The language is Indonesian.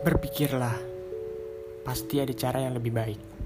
Berpikirlah, pasti ada cara yang lebih baik.